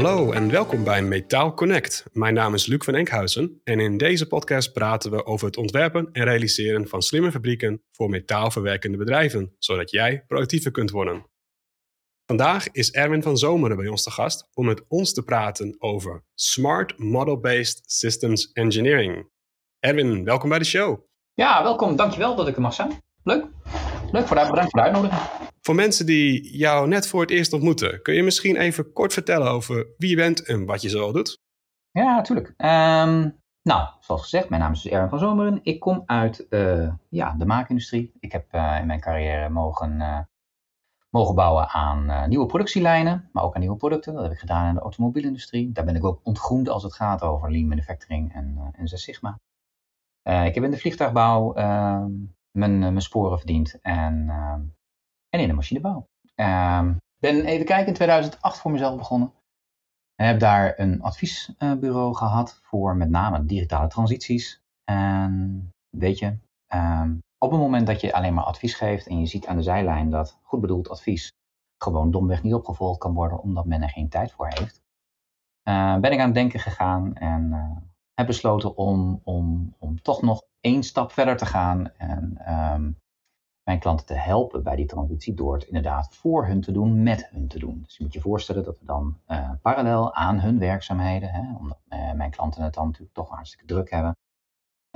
Hallo en welkom bij Metaal Connect. Mijn naam is Luc van Enkhuizen en in deze podcast praten we over het ontwerpen en realiseren van slimme fabrieken voor metaalverwerkende bedrijven, zodat jij productiever kunt worden. Vandaag is Erwin van Zomeren bij ons te gast om met ons te praten over Smart Model-Based Systems Engineering. Erwin, welkom bij de show. Ja, welkom. Dankjewel dat ik er mag zijn. Leuk. Leuk, voor bedankt voor de uitnodiging. Voor mensen die jou net voor het eerst ontmoeten, kun je misschien even kort vertellen over wie je bent en wat je zo doet? Ja, natuurlijk. Um, nou, zoals gezegd, mijn naam is dus Erwin van Zomeren. Ik kom uit uh, ja, de maakindustrie. Ik heb uh, in mijn carrière mogen, uh, mogen bouwen aan nieuwe productielijnen, maar ook aan nieuwe producten. Dat heb ik gedaan in de automobielindustrie. Daar ben ik ook ontgroend als het gaat over lean manufacturing en, en Zes Sigma. ik heb in de vliegtuigbouw ehm, mijn, mijn sporen verdiend en ehm, en in de machinebouw. Uh, ben even kijken, in 2008 voor mezelf begonnen. Heb daar een adviesbureau gehad voor met name digitale transities. En weet je, um, op het moment dat je alleen maar advies geeft en je ziet aan de zijlijn dat goed bedoeld advies gewoon domweg niet opgevolgd kan worden omdat men er geen tijd voor heeft, uh, ben ik aan het denken gegaan en uh, heb besloten om, om, om toch nog één stap verder te gaan en um, mijn klanten te helpen bij die transitie door het inderdaad voor hun te doen, met hun te doen. Dus je moet je voorstellen dat we dan uh, parallel aan hun werkzaamheden, hè, omdat uh, mijn klanten het dan natuurlijk toch hartstikke druk hebben,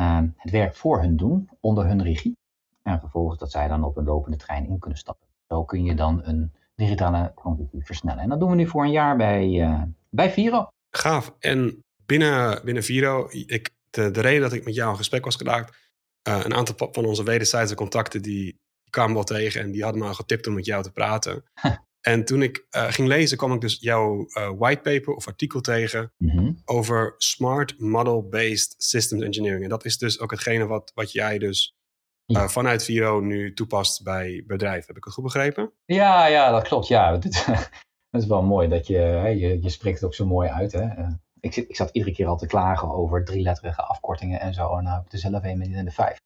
uh, het werk voor hun doen, onder hun regie. En vervolgens dat zij dan op een lopende trein in kunnen stappen. Zo kun je dan een digitale transitie versnellen. En dat doen we nu voor een jaar bij, bij Viro. Gaaf. En binnen, binnen Viro, ik, de, de reden dat ik met jou in gesprek was geraakt, uh, een aantal van onze wederzijdse contacten die, kwamen wel tegen en die hadden me al getipt om met jou te praten. en toen ik uh, ging lezen, kwam ik dus jouw uh, whitepaper of artikel tegen mm-hmm. over Smart Model-Based Systems Engineering. En dat is dus ook hetgene wat, wat jij dus ja. vanuit Viro nu toepast bij bedrijven. Heb ik het goed begrepen? Ja, ja dat klopt. Ja, dat is wel mooi dat je, hè, je, je spreekt het ook zo mooi uit. Hè? Ik, ik zat iedere keer al te klagen over drieletterige afkortingen en zo. En nou heb ik er zelf een in de vijf.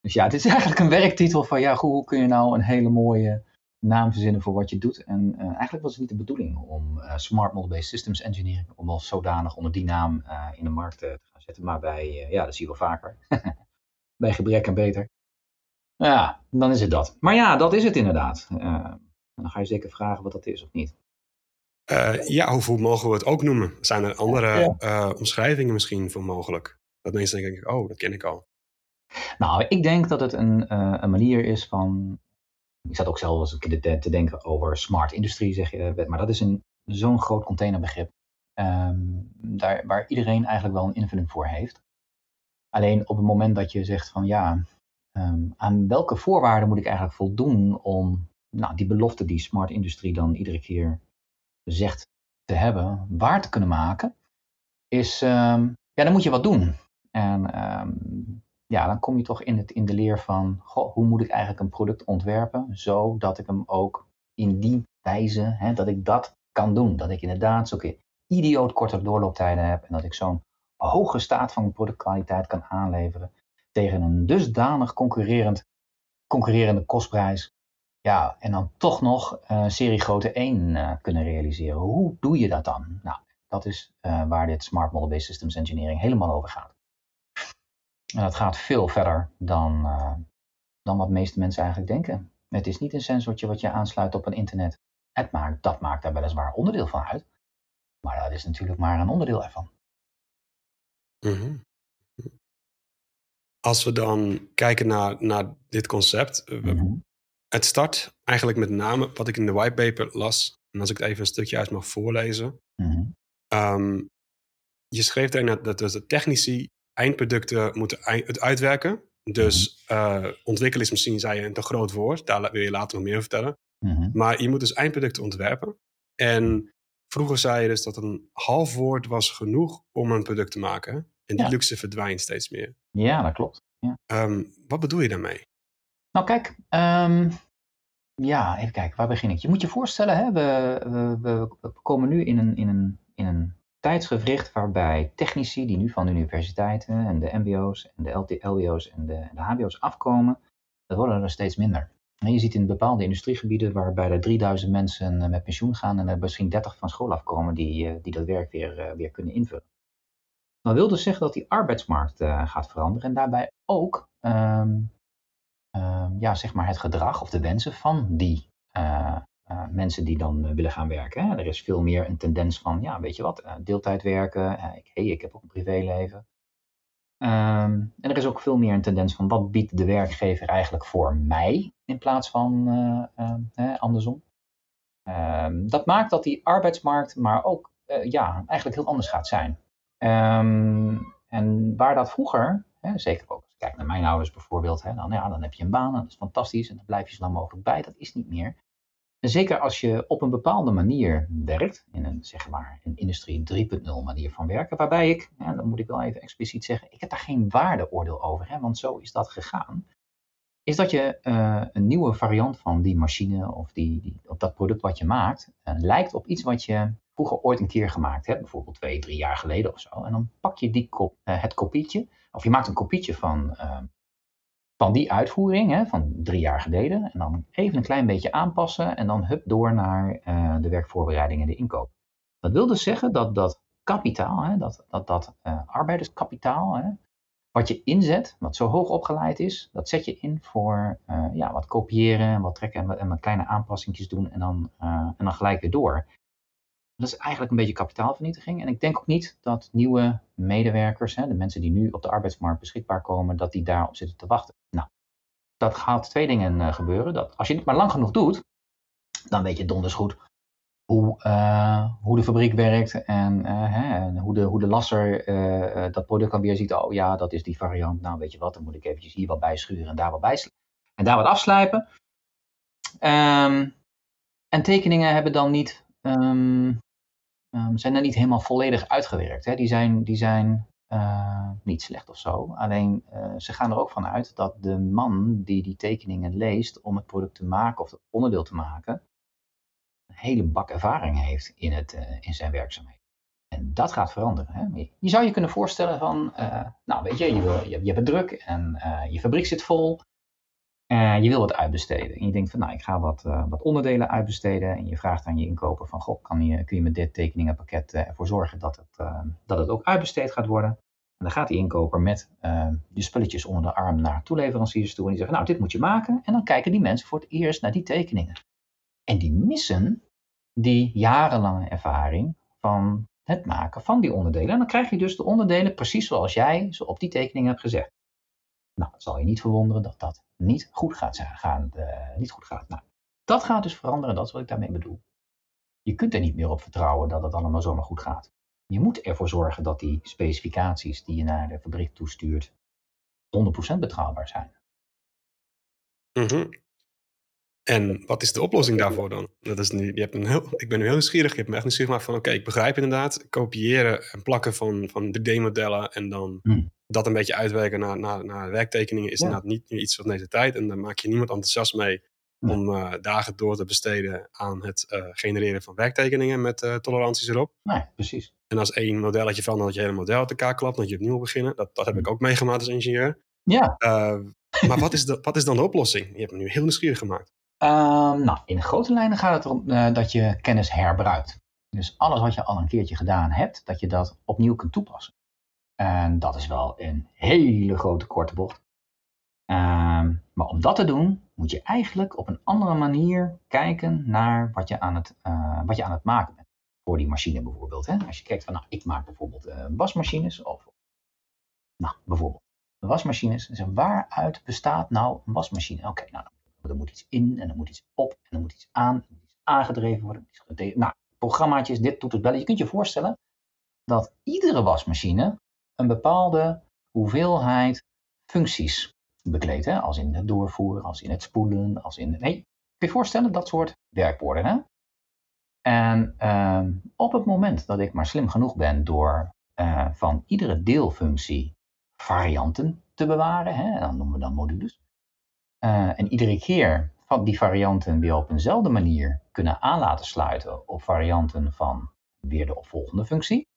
Dus ja, het is eigenlijk een werktitel van ja, hoe kun je nou een hele mooie naam verzinnen voor wat je doet. En uh, eigenlijk was het niet de bedoeling om uh, Smart Model-Based Systems Engineering, om als zodanig onder die naam uh, in de markt te gaan zetten. Maar bij, ja, dat zie je wel vaker. bij gebrek en beter. Ja, dan is het dat. Maar ja, dat is het inderdaad. dan ga je zeker vragen wat dat is of niet. Ja, hoeveel mogen we het ook noemen? Zijn er andere ja. omschrijvingen misschien voor mogelijk? Dat mensen denken, oh, dat ken ik al. Nou, ik denk dat het een, uh, een manier is van. Ik zat ook zelf eens een keer te denken over smart industrie, zeg je. Maar dat is een, zo'n groot containerbegrip. Um, daar, waar iedereen eigenlijk wel een invulling voor heeft. Alleen op het moment dat je zegt van ja, um, aan welke voorwaarden moet ik eigenlijk voldoen om nou, die belofte die smart industrie dan iedere keer zegt te hebben, waar te kunnen maken, is um, ja, dan moet je wat doen. En ja, dan kom je toch in, het, in de leer van, hoe moet ik eigenlijk een product ontwerpen, zodat ik hem ook in die wijze, hè, dat ik dat kan doen. Dat ik inderdaad zulke idioot korte doorlooptijden heb en dat ik zo'n hoge staat van productkwaliteit kan aanleveren tegen een dusdanig concurrerend, concurrerende kostprijs. Ja, en dan toch nog uh, serie grote 1 uh, eh, kunnen realiseren. Hoe doe je dat dan? Nou, dat is uh, waar dit Smart Model-Based Systems Engineering helemaal over gaat. En dat gaat veel verder dan, dan wat de meeste mensen eigenlijk denken. Het is niet een sensortje wat je aansluit op een internet. Het maakt, dat maakt daar weliswaar onderdeel van uit. Maar dat is natuurlijk maar een onderdeel ervan. Mm-hmm. Als we dan kijken naar, naar dit concept. Het start eigenlijk met name wat ik in de whitepaper las. En als ik het even een stukje uit mag voorlezen. Mm-hmm. Um, je schreef daarin dat, dat de technici eindproducten moeten het uitwerken. Dus uh, ontwikkelen is misschien, zei je, een te groot woord. Daar wil je later nog meer vertellen. Mhm. Maar je moet dus eindproducten ontwerpen. En vroeger zei je dus dat een half woord was genoeg om een product te maken. En die luxe verdwijnt steeds meer. Ja, dat klopt. Ja. Um, wat bedoel je daarmee? Nou kijk, um, ja, even kijken, waar begin ik? Je moet je voorstellen, hè, we, we, we komen nu in een, in een, in een tijdsgevricht waarbij technici die nu van de universiteiten en de MBO's en de LBO's en de, de HBO's afkomen, dat worden er steeds minder. En je ziet in bepaalde industriegebieden waarbij er 3000 mensen met pensioen gaan en er misschien 30 van school afkomen die, die dat werk weer, weer kunnen invullen. Dat wil dus zeggen dat die arbeidsmarkt gaat veranderen en daarbij ook ehm, ehm, ja, zeg maar het gedrag of de wensen van die uh, mensen die dan eh, willen gaan werken. Hè. Er is veel meer een tendens van, ja, weet je wat, deeltijd werken. ik, hey, ik heb ook een privéleven. Um, en er is ook veel meer een tendens van, wat biedt de werkgever eigenlijk voor mij in plaats van andersom. Um, dat maakt dat die arbeidsmarkt maar ook, ja, eigenlijk heel anders gaat zijn. En waar dat vroeger, hè, zeker ook kijk naar mijn ouders bijvoorbeeld, hè, dan, ja, dan heb je een baan, dat is fantastisch en dan blijf je zo lang mogelijk bij. Dat is niet meer. En zeker als je op een bepaalde manier werkt, in een, zeg maar, een industrie 3.0 manier van werken, waarbij ik, ja, dan moet ik wel even expliciet zeggen, ik heb daar geen waardeoordeel over, hè, want zo is dat gegaan, is dat je uh, een nieuwe variant van die machine of die, die op dat product wat je maakt, uh, lijkt op iets wat je vroeger ooit een keer gemaakt hebt, bijvoorbeeld twee, drie jaar geleden of zo. En dan pak je die kop, uh, het kopietje, of je maakt een kopietje van van die uitvoering hè, van drie jaar geleden. En dan even een klein beetje aanpassen en dan hup door naar uh, de werkvoorbereiding en de inkoop. Dat wil dus zeggen dat dat kapitaal, hè, dat, dat, dat uh, arbeiderskapitaal, hè, wat je inzet, wat zo hoog opgeleid is, dat zet je in voor uh, ja, wat kopiëren en wat trekken en, en wat kleine aanpassingjes doen en dan, en dan gelijk weer door. Dat is eigenlijk een beetje kapitaalvernietiging. En ik denk ook niet dat nieuwe medewerkers, hè, de mensen die nu op de arbeidsmarkt beschikbaar komen, dat die daarop zitten te wachten. Nou, dat gaat twee dingen uh, gebeuren. Dat als je het maar lang genoeg doet, dan weet je donders goed hoe, uh, hoe de fabriek werkt en, uh, hè, hoe, de, hoe de lasser dat product dan weer ziet. Oh ja, dat is die variant. Nou, weet je wat, dan moet ik eventjes hier wat bijschuren en daar wat bijslijpen. En daar wat afslijpen. Um, en tekeningen hebben dan niet um, um, zijn er niet helemaal volledig uitgewerkt. Hè. Die zijn, die zijn uh, niet slecht of zo. Alleen uh, ze gaan er ook van uit dat de man die die tekeningen leest om het product te maken of het onderdeel te maken, een hele bak ervaring heeft in, het, uh, in zijn werkzaamheden. En dat gaat veranderen. Hè. Je zou je kunnen voorstellen van, nou weet je, je, je, je het druk en je fabriek zit vol. Uh, je wil wat uitbesteden. En je denkt van, nou, ik ga wat, uh, wat onderdelen uitbesteden. En je vraagt aan je inkoper van, goh, kan je, kun je met dit tekeningenpakket uh, ervoor zorgen dat het, dat het ook uitbesteed gaat worden? En dan gaat die inkoper met de spulletjes onder de arm naar toeleveranciers toe. En die zeggen, nou, dit moet je maken. En dan kijken die mensen voor het eerst naar die tekeningen. En die missen die jarenlange ervaring van het maken van die onderdelen. En dan krijg je dus de onderdelen precies zoals jij ze op die tekening hebt gezegd. Nou, het zal je niet verwonderen dat dat niet goed gaat. Gaan, uh, niet goed gaat. Nou, dat gaat dus veranderen, dat is wat ik daarmee bedoel. Je kunt er niet meer op vertrouwen dat het allemaal zomaar goed gaat. Je moet ervoor zorgen dat die specificaties die je naar de fabriek toestuurt 100% betrouwbaar zijn. Mm -hmm. En wat is de oplossing daarvoor dan? Dat is nu, je hebt een heel, ik ben nu heel nieuwsgierig. Ik heb me echt nieuwsgierig gemaakt van... oké, ik begrijp inderdaad. Kopiëren en plakken van, van 3D-modellen... en dan hmm. Dat een beetje uitwerken naar, naar, naar werktekeningen... is inderdaad niet nu iets van deze tijd. En daar maak je niemand enthousiast mee... om uh, dagen door te besteden aan het uh, genereren van werktekeningen... met uh, toleranties erop. Nee, precies. En als één modelletje van dat je hele model uit elkaar klapt... dat je opnieuw beginnen. Dat, dat heb ik ook meegemaakt als ingenieur. Ja. maar wat is, de, wat is dan de oplossing? Je hebt me nu heel nieuwsgierig gemaakt. Um, nou, in grote lijnen gaat het erom dat je kennis herbruikt. Dus alles wat je al een keertje gedaan hebt, dat je dat opnieuw kunt toepassen. En dat is wel een hele grote korte bocht. Um, maar om dat te doen, moet je eigenlijk op een andere manier kijken naar wat je aan het, uh, wat je aan het maken bent. Voor die machine bijvoorbeeld. Hè? Als je kijkt van, nou, ik maak bijvoorbeeld uh, wasmachines. Of, nou, bijvoorbeeld wasmachines. Dus waaruit bestaat nou een wasmachine? Oké, nou, er moet iets in en er moet iets op en er moet iets aan. Er moet iets aangedreven worden. Nou, programmaatjes, dit doet het bellen. Je kunt je voorstellen dat iedere wasmachine een bepaalde hoeveelheid functies bekleedt. Hè? Als in het doorvoeren, als in het spoelen, als in... Nee, kun je voorstellen, dat soort werkwoorden. Hè? En uh, op het moment dat ik maar slim genoeg ben door uh, van iedere deelfunctie varianten te bewaren, hè, dan noemen we dan modules, uh, en iedere keer van die varianten weer op eenzelfde manier kunnen aan laten sluiten op varianten van weer de opvolgende functie,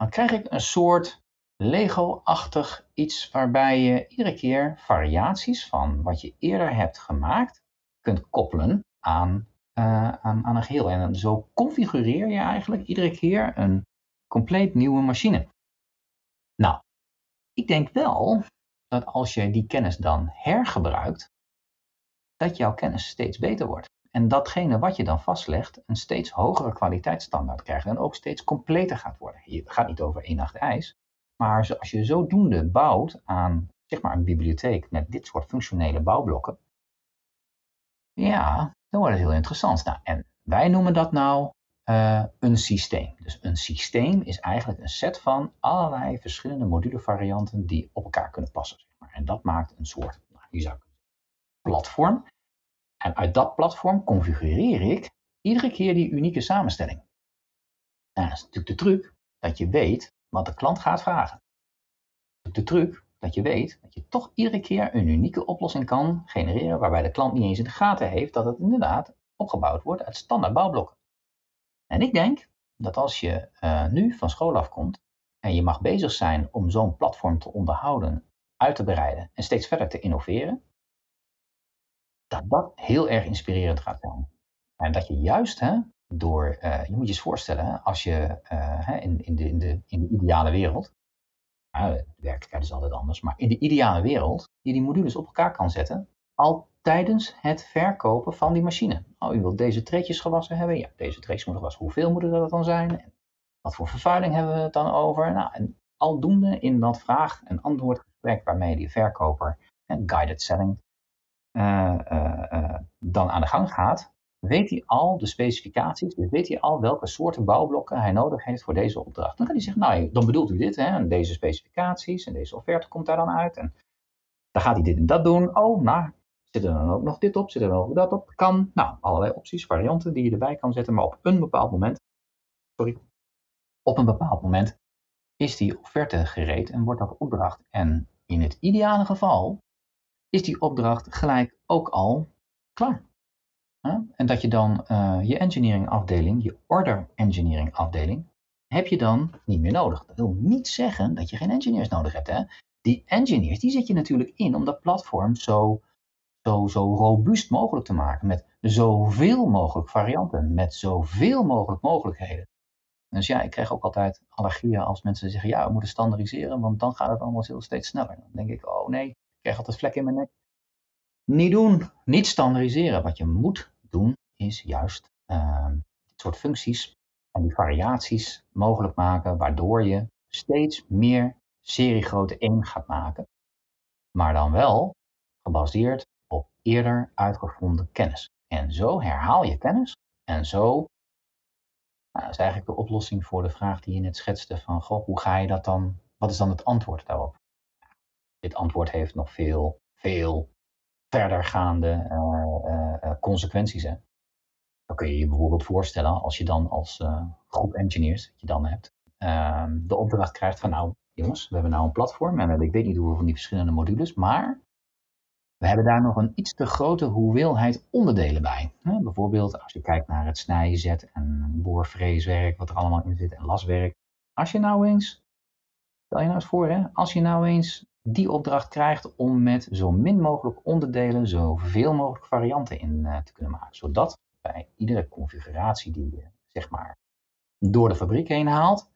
dan krijg ik een soort Lego-achtig iets waarbij je iedere keer variaties van wat je eerder hebt gemaakt kunt koppelen aan, uh, aan, aan een geheel. En zo configureer je eigenlijk iedere keer een compleet nieuwe machine. Nou, ik denk wel dat als je die kennis dan hergebruikt, dat jouw kennis steeds beter wordt. En datgene wat je dan vastlegt, een steeds hogere kwaliteitsstandaard krijgt en ook steeds completer gaat worden. Het gaat niet over één nacht ijs, maar als je zodoende bouwt aan zeg maar een bibliotheek met dit soort functionele bouwblokken, ja, dan wordt het heel interessant. Nou, en wij noemen dat nou uh, een systeem. Dus een systeem is eigenlijk een set van allerlei verschillende modulevarianten die op elkaar kunnen passen. Zeg maar. En dat maakt een soort, nou, je zou platform. En uit dat platform configureer ik iedere keer die unieke samenstelling. En dat is natuurlijk de truc dat je weet wat de klant gaat vragen. De truc dat je weet dat je toch iedere keer een unieke oplossing kan genereren waarbij de klant niet eens in de gaten heeft dat het inderdaad opgebouwd wordt uit standaard bouwblokken. En ik denk dat als je uh, nu van school afkomt en je mag bezig zijn om zo'n platform te onderhouden, uit te breiden en steeds verder te innoveren, dat dat heel erg inspirerend gaat zijn. En dat je juist hè, door, uh, je moet je eens voorstellen, als je uh, in, in, de, in, de, in de ideale wereld, de werkelijkheid is altijd anders, maar in de ideale wereld, je die modules op elkaar kan zetten, al tijdens het verkopen van die machine. Oh, u wilt deze treetjes gewassen hebben? Ja, deze treetjes moeten gewassen. Hoeveel moeten dat dan zijn? En wat voor vervuiling hebben we het dan over? Nou, en aldoende in dat vraag- en antwoordgesprek waarmee die verkoper, en guided selling, dan aan de gang gaat, weet hij al de specificaties, dus weet hij al welke soorten bouwblokken hij nodig heeft voor deze opdracht. Dan kan hij zeggen, nou, dan bedoelt u dit, hè, en deze specificaties, en deze offerte komt daar dan uit, en dan gaat hij dit en dat doen. Oh, nou, Zit er dan ook nog dit op? Zit er dan ook dat op? Kan. Nou, allerlei opties, varianten die je erbij kan zetten. Maar op een bepaald moment, sorry, op een bepaald moment is die offerte gereed en wordt dat opdracht. En in het ideale geval is die opdracht gelijk ook al klaar. En dat je dan uh, je engineering afdeling, je order engineering afdeling, heb je dan niet meer nodig. Dat wil niet zeggen dat je geen engineers nodig hebt. Hè? Die engineers, die zet je natuurlijk in om dat platform zo zo, zo robuust mogelijk te maken. Met zoveel mogelijk varianten, met zoveel mogelijk mogelijkheden. Dus ja, ik krijg ook altijd allergieën als mensen zeggen, ja, we moeten standaardiseren, want dan gaat het allemaal heel steeds sneller. Dan denk ik, oh nee, krijg altijd vlek in mijn nek. Niet doen, niet standaardiseren. Wat je moet doen, is juist uh, dit soort functies en die variaties mogelijk maken, waardoor je steeds meer seriegrootte 1 gaat maken. Maar dan wel gebaseerd eerder uitgevonden kennis. En zo herhaal je kennis en zo nou, dat is eigenlijk de oplossing voor de vraag die je net schetste van, goh, hoe ga je dat dan, wat is dan het antwoord daarop? Dit antwoord heeft nog veel, veel verdergaande uh, uh, consequenties. Hè? Dan kun je je bijvoorbeeld voorstellen, als je dan als groep engineers, dat je dan hebt, ehm, de opdracht krijgt van, nou jongens, we hebben nou een platform en ik weet niet hoeveel van die verschillende modules, maar we hebben daar nog een iets te grote hoeveelheid onderdelen bij. Bijvoorbeeld als je kijkt naar het snijzet en boorvreeswerk, wat er allemaal in zit, en laswerk. Als je nou eens, stel je nou eens voor, hè, als je nou eens die opdracht krijgt om met zo min mogelijk onderdelen zoveel mogelijk varianten in uh, te kunnen maken. Zodat bij iedere configuratie die je zeg maar door de fabriek heen haalt,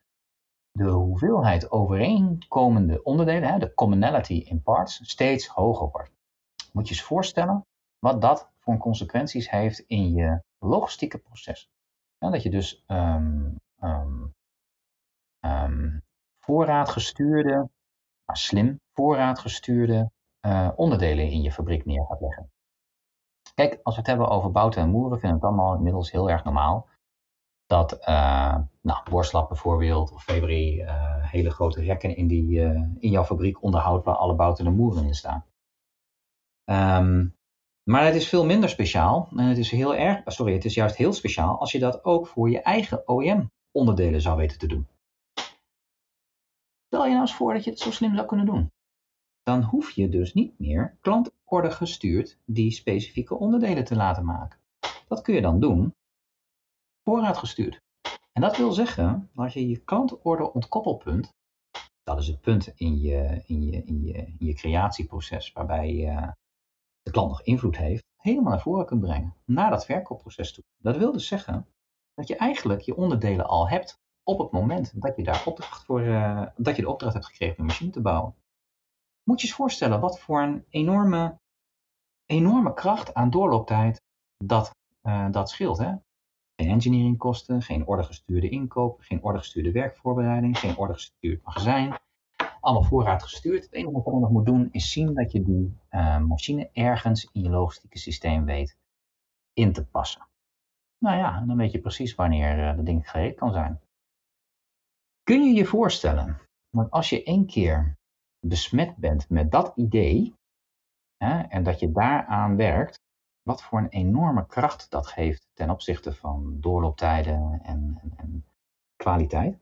de hoeveelheid overeenkomende onderdelen, de commonality in parts, steeds hoger wordt. Moet je eens voorstellen wat dat voor consequenties heeft in je logistieke proces. dat je dus um, voorraadgestuurde, slim voorraadgestuurde uh, onderdelen in je fabriek neer gaat leggen. Kijk, als we het hebben over bouten en moeren, vinden we het allemaal inmiddels heel erg normaal. Dat, uh, nou, bijvoorbeeld, of Febri, uh, hele grote rekken in, die, in jouw fabriek onderhoudt waar alle bouten en moeren in staan. Um, maar het is veel minder speciaal en het is heel erg, sorry, het is juist heel speciaal als je dat ook voor je eigen OEM-onderdelen zou weten te doen. Stel je nou eens voor dat je het zo slim zou kunnen doen. Dan hoef je dus niet meer klantorder gestuurd die specifieke onderdelen te laten maken. Dat kun je dan doen voorraadgestuurd. En dat wil zeggen dat je je klantorder ontkoppelpunt Dat is het punt in je, in je, in je, in je creatieproces waarbij de klant nog invloed heeft, helemaal naar voren kunt brengen, naar dat verkoopproces toe. Dat wil dus zeggen dat je eigenlijk je onderdelen al hebt op het moment dat je daar opdracht voor, uh, dat je de opdracht hebt gekregen om een machine te bouwen. Moet je eens voorstellen wat voor een enorme, enorme kracht aan doorlooptijd dat, uh, dat scheelt. Hè? Geen engineeringkosten, geen ordergestuurde inkoop, geen ordergestuurde werkvoorbereiding, geen ordergestuurd magazijn. Allemaal voorraad gestuurd. Het enige wat je nog moet doen is zien dat je die uh, machine ergens in je logistieke systeem weet in te passen. Nou ja, dan weet je precies wanneer uh, dat ding gereed kan zijn. Kun je je voorstellen, dat als je één keer besmet bent met dat idee hè, en dat je daaraan werkt, wat voor een enorme kracht dat geeft ten opzichte van doorlooptijden en, en, kwaliteit.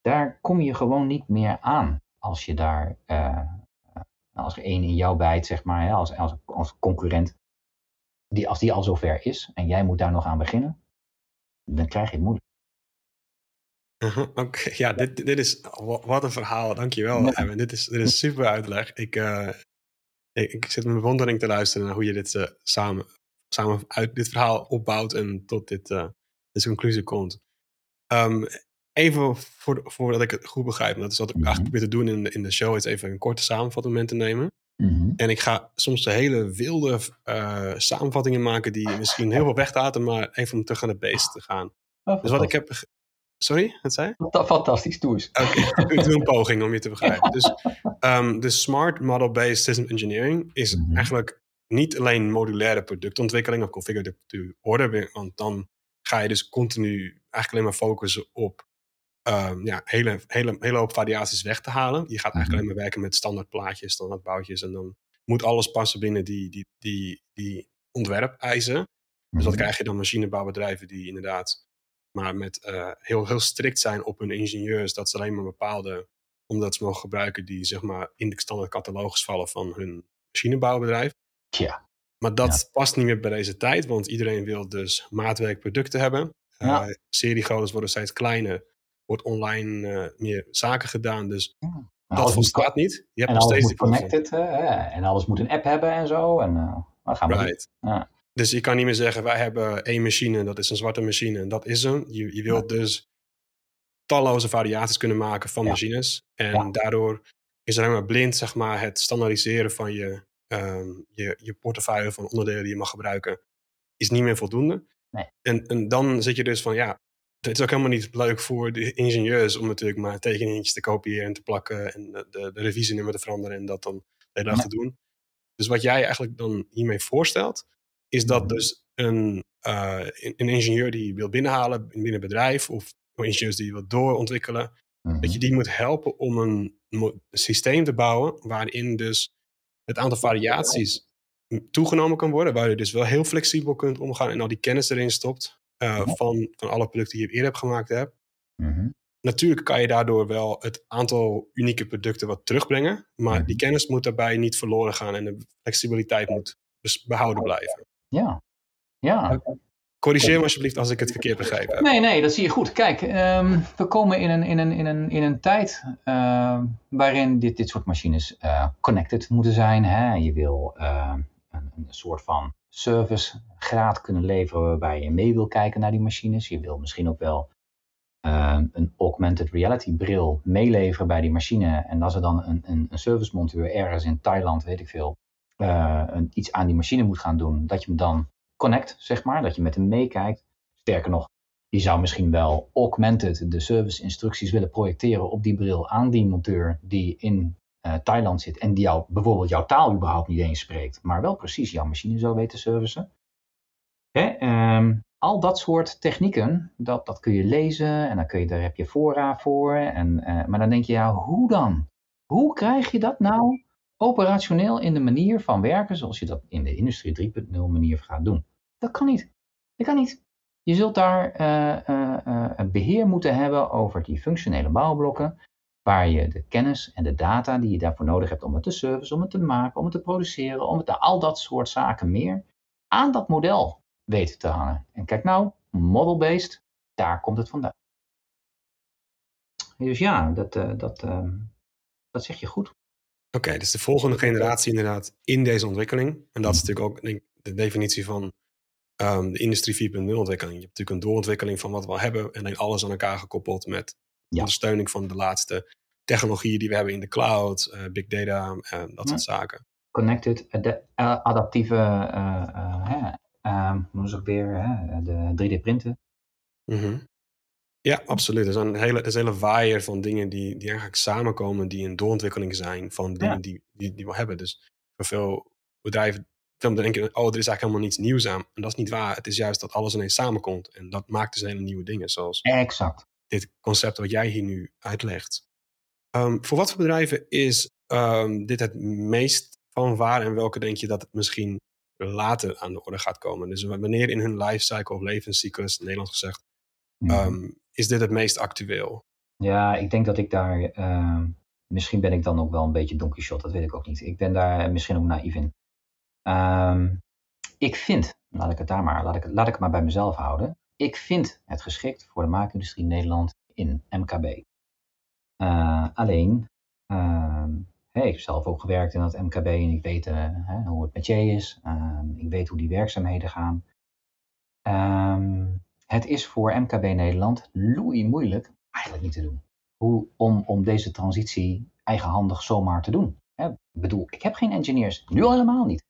Daar kom je gewoon niet meer aan als je daar, uh, als er één in jou bijt, zeg maar, als, als, als concurrent, die, als die al zover is en jij moet daar nog aan beginnen, dan krijg je het moeilijk. Uh Oké, ja, dit, dit is, wat een verhaal, dankjewel. Ja. Dit, is, dit is super uitleg. Ik, uh, ik, ik, zit met bewondering te luisteren naar hoe je dit uh, samen samen uit dit verhaal opbouwt en tot dit, uh, deze conclusie komt. Um, even voor, voordat ik het goed begrijp, dat is wat ik mm eigenlijk probeer te doen in de, in de show, is even een korte samenvatting te nemen. Mm En ik ga soms de hele wilde samenvattingen maken die misschien heel veel weglaten, maar even om terug aan de base te gaan. Oh, dus wat ik heb. Sorry, wat zei Fantastisch, toes. Oké, ik doe een poging om je te begrijpen. Dus um, de Smart Model-Based System Engineering is mm -hmm. eigenlijk niet alleen modulaire productontwikkeling of configure to order, want dan ga je dus continu eigenlijk alleen maar focussen op um, ja, hele, hele, hele hoop variaties weg te halen. Je gaat eigenlijk mhm. alleen maar werken met standaard plaatjes, standaard boutjes en dan moet alles passen binnen die, die, die, die ontwerpeisen. Dus wat mhm. krijg je dan machinebouwbedrijven die inderdaad maar met uh, heel, heel strikt zijn op hun ingenieurs, dat ze alleen maar bepaalde, omdat ze mogen gebruiken die zeg maar in de standaard catalogus vallen van hun machinebouwbedrijf. Ja. Maar dat past niet meer bij deze tijd, want iedereen wil dus maatwerkproducten hebben. Ja. Uh, seriegroottes worden steeds kleiner, wordt online uh, meer zaken gedaan, dus ja. dat volstaat niet. Je hebt en nog steeds moet connected, en alles moet een app hebben en zo. En uh, gaan we right. Dus je kan niet meer zeggen, wij hebben één machine, dat is een zwarte machine en dat is hem. Je, je wilt dus talloze variaties kunnen maken van machines. En daardoor is er helemaal blind, zeg maar, het standaardiseren van je um, je, je portefeuille van onderdelen die je mag gebruiken, is niet meer voldoende. Nee. En, en dan zit je dus van, ja, het is ook helemaal niet leuk voor de ingenieurs om natuurlijk maar tekeningetjes te kopiëren en te plakken en de, de, de revisienummer te veranderen en dat dan de hele dag te doen. Dus wat jij eigenlijk dan hiermee voorstelt, is dat mhm. dus een, uh, een ingenieur die wil binnenhalen binnen een bedrijf of ingenieurs die wil doorontwikkelen, dat je mhm. die moet helpen om een, een systeem te bouwen waarin dus het aantal variaties toegenomen kan worden, waar je dus wel heel flexibel kunt omgaan en al die kennis erin stopt uh, van, van alle producten die je eerder hebt gemaakt hebt. Mm Natuurlijk kan je daardoor wel het aantal unieke producten wat terugbrengen, maar die mhm. kennis moet daarbij niet verloren gaan en de flexibiliteit moet dus behouden blijven. Ja, ja. Corrigeer me alsjeblieft als ik het verkeerd begrijp heb. Nee, nee, dat zie je goed. Kijk, um, we komen in een, in een, in een, in een tijd uh, waarin dit, dit soort machines uh, connected moeten zijn. Hè? Je wil uh, een, een, soort van servicegraad kunnen leveren waarbij je mee wil kijken naar die machines. Je wil misschien ook wel een augmented reality bril meeleveren bij die machine. En als er dan een, een, een servicemonteur ergens in Thailand, weet ik veel, een, iets aan die machine moet gaan doen, dat je hem dan connect, zeg maar, dat je met hem meekijkt. Sterker nog, je zou misschien wel augmented de service instructies willen projecteren op die bril aan die monteur die in uh, Thailand zit en die jou, bijvoorbeeld jouw taal überhaupt niet eens spreekt, maar wel precies jouw machine zou weten servicen. Hè, um, al dat soort technieken, dat, dat kun je lezen en dan kun je, daar heb je fora voor. En, uh, maar dan denk je, ja, hoe dan? Hoe krijg je dat nou operationeel in de manier van werken zoals je dat in de industrie 3.0 manier gaat doen. Dat kan niet. Dat kan niet. Je zult daar uh, uh, uh, beheer moeten hebben over die functionele bouwblokken, waar je de kennis en de data die je daarvoor nodig hebt om het te service, om het te maken, om het te produceren, om het al dat soort zaken meer aan dat model weet te hangen. En kijk nou, model-based, daar komt het vandaan. Dus ja, dat, dat, dat zeg je goed. Oké, dus de volgende generatie inderdaad in deze ontwikkeling. En dat is natuurlijk ook denk, de definitie van um, de industrie 4.0 ontwikkeling. Je hebt natuurlijk een doorontwikkeling van wat we al hebben en dan alles aan elkaar gekoppeld met ondersteuning van de laatste technologieën die we hebben in de cloud, uh, big data en dat soort zaken. Connected, de adaptieve, uh, uh, weer, de 3D-printen. Mm Ja, absoluut. Er, zijn een hele, er is een hele waaier van dingen die, die eigenlijk samenkomen, die een doorontwikkeling zijn van dingen die, die, die we hebben. Dus voor veel bedrijven denken, oh, er is eigenlijk helemaal niets nieuws aan. En dat is niet waar. Het is juist dat alles ineens samenkomt. En dat maakt dus hele nieuwe dingen, zoals exact. dit concept wat jij hier nu uitlegt. Ehm, voor wat voor bedrijven is ehm, dit het meest van waar en welke denk je dat het misschien later aan de orde gaat komen? Dus wanneer in hun lifecycle of levenscyclus, in Nederland gezegd, mhm. Ehm, is dit het meest actueel? Ja, ik denk dat ik daar, misschien ben ik dan ook wel een beetje Don Quixote, dat weet ik ook niet. Ik ben daar misschien ook naïef in. Um, ik vind, laat ik het daar maar, laat ik, laat ik het maar bij mezelf houden. Ik vind het geschikt voor de maakindustrie in Nederland in MKB. Uh, eh, alleen, uh, hey, ik heb zelf ook gewerkt in dat MKB en ik weet uh, hoe het met je is. Ik weet hoe die werkzaamheden gaan. Um, het is voor MKB Nederland loei moeilijk eigenlijk niet te doen. Hoe, om, om deze transitie eigenhandig zomaar te doen. Hè? Ik bedoel, ik heb geen engineers, nu al helemaal niet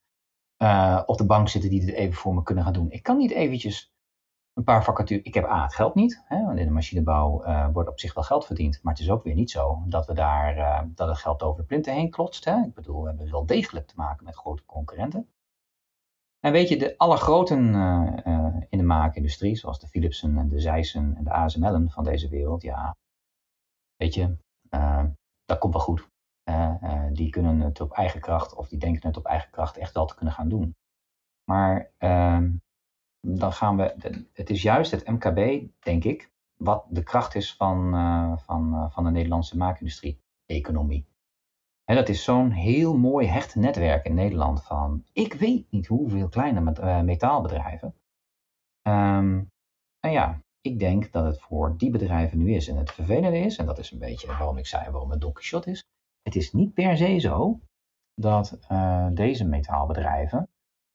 uh, op de bank zitten die dit even voor me kunnen gaan doen. Ik kan niet eventjes een paar vacatures. Ik heb A, het geld niet. Hè, want in de machinebouw uh, wordt op zich wel geld verdiend. Maar het is ook weer niet zo dat we daar uh, dat het geld over de plinten heen klotst. Hè. Ik bedoel, we hebben wel degelijk te maken met grote concurrenten. En weet je, de alle groten in de maakindustrie, zoals de Philipsen en de Zeissen en de ASML'en van deze wereld, ja, weet je, dat komt wel goed. Die kunnen het op eigen kracht, of die denken het op eigen kracht echt wel te kunnen gaan doen. Maar uh, dan gaan we, het is juist het MKB, denk ik, wat de kracht is van, van, van de Nederlandse maakindustrie-economie. En dat is zo'n heel mooi hecht netwerk in Nederland van, ik weet niet hoeveel kleine met, metaalbedrijven. Um, en ja, ik denk dat het voor die bedrijven nu is. En het vervelende is, en dat is een beetje waarom ik zei waarom het Don Shot is, het is niet per se zo dat uh, deze metaalbedrijven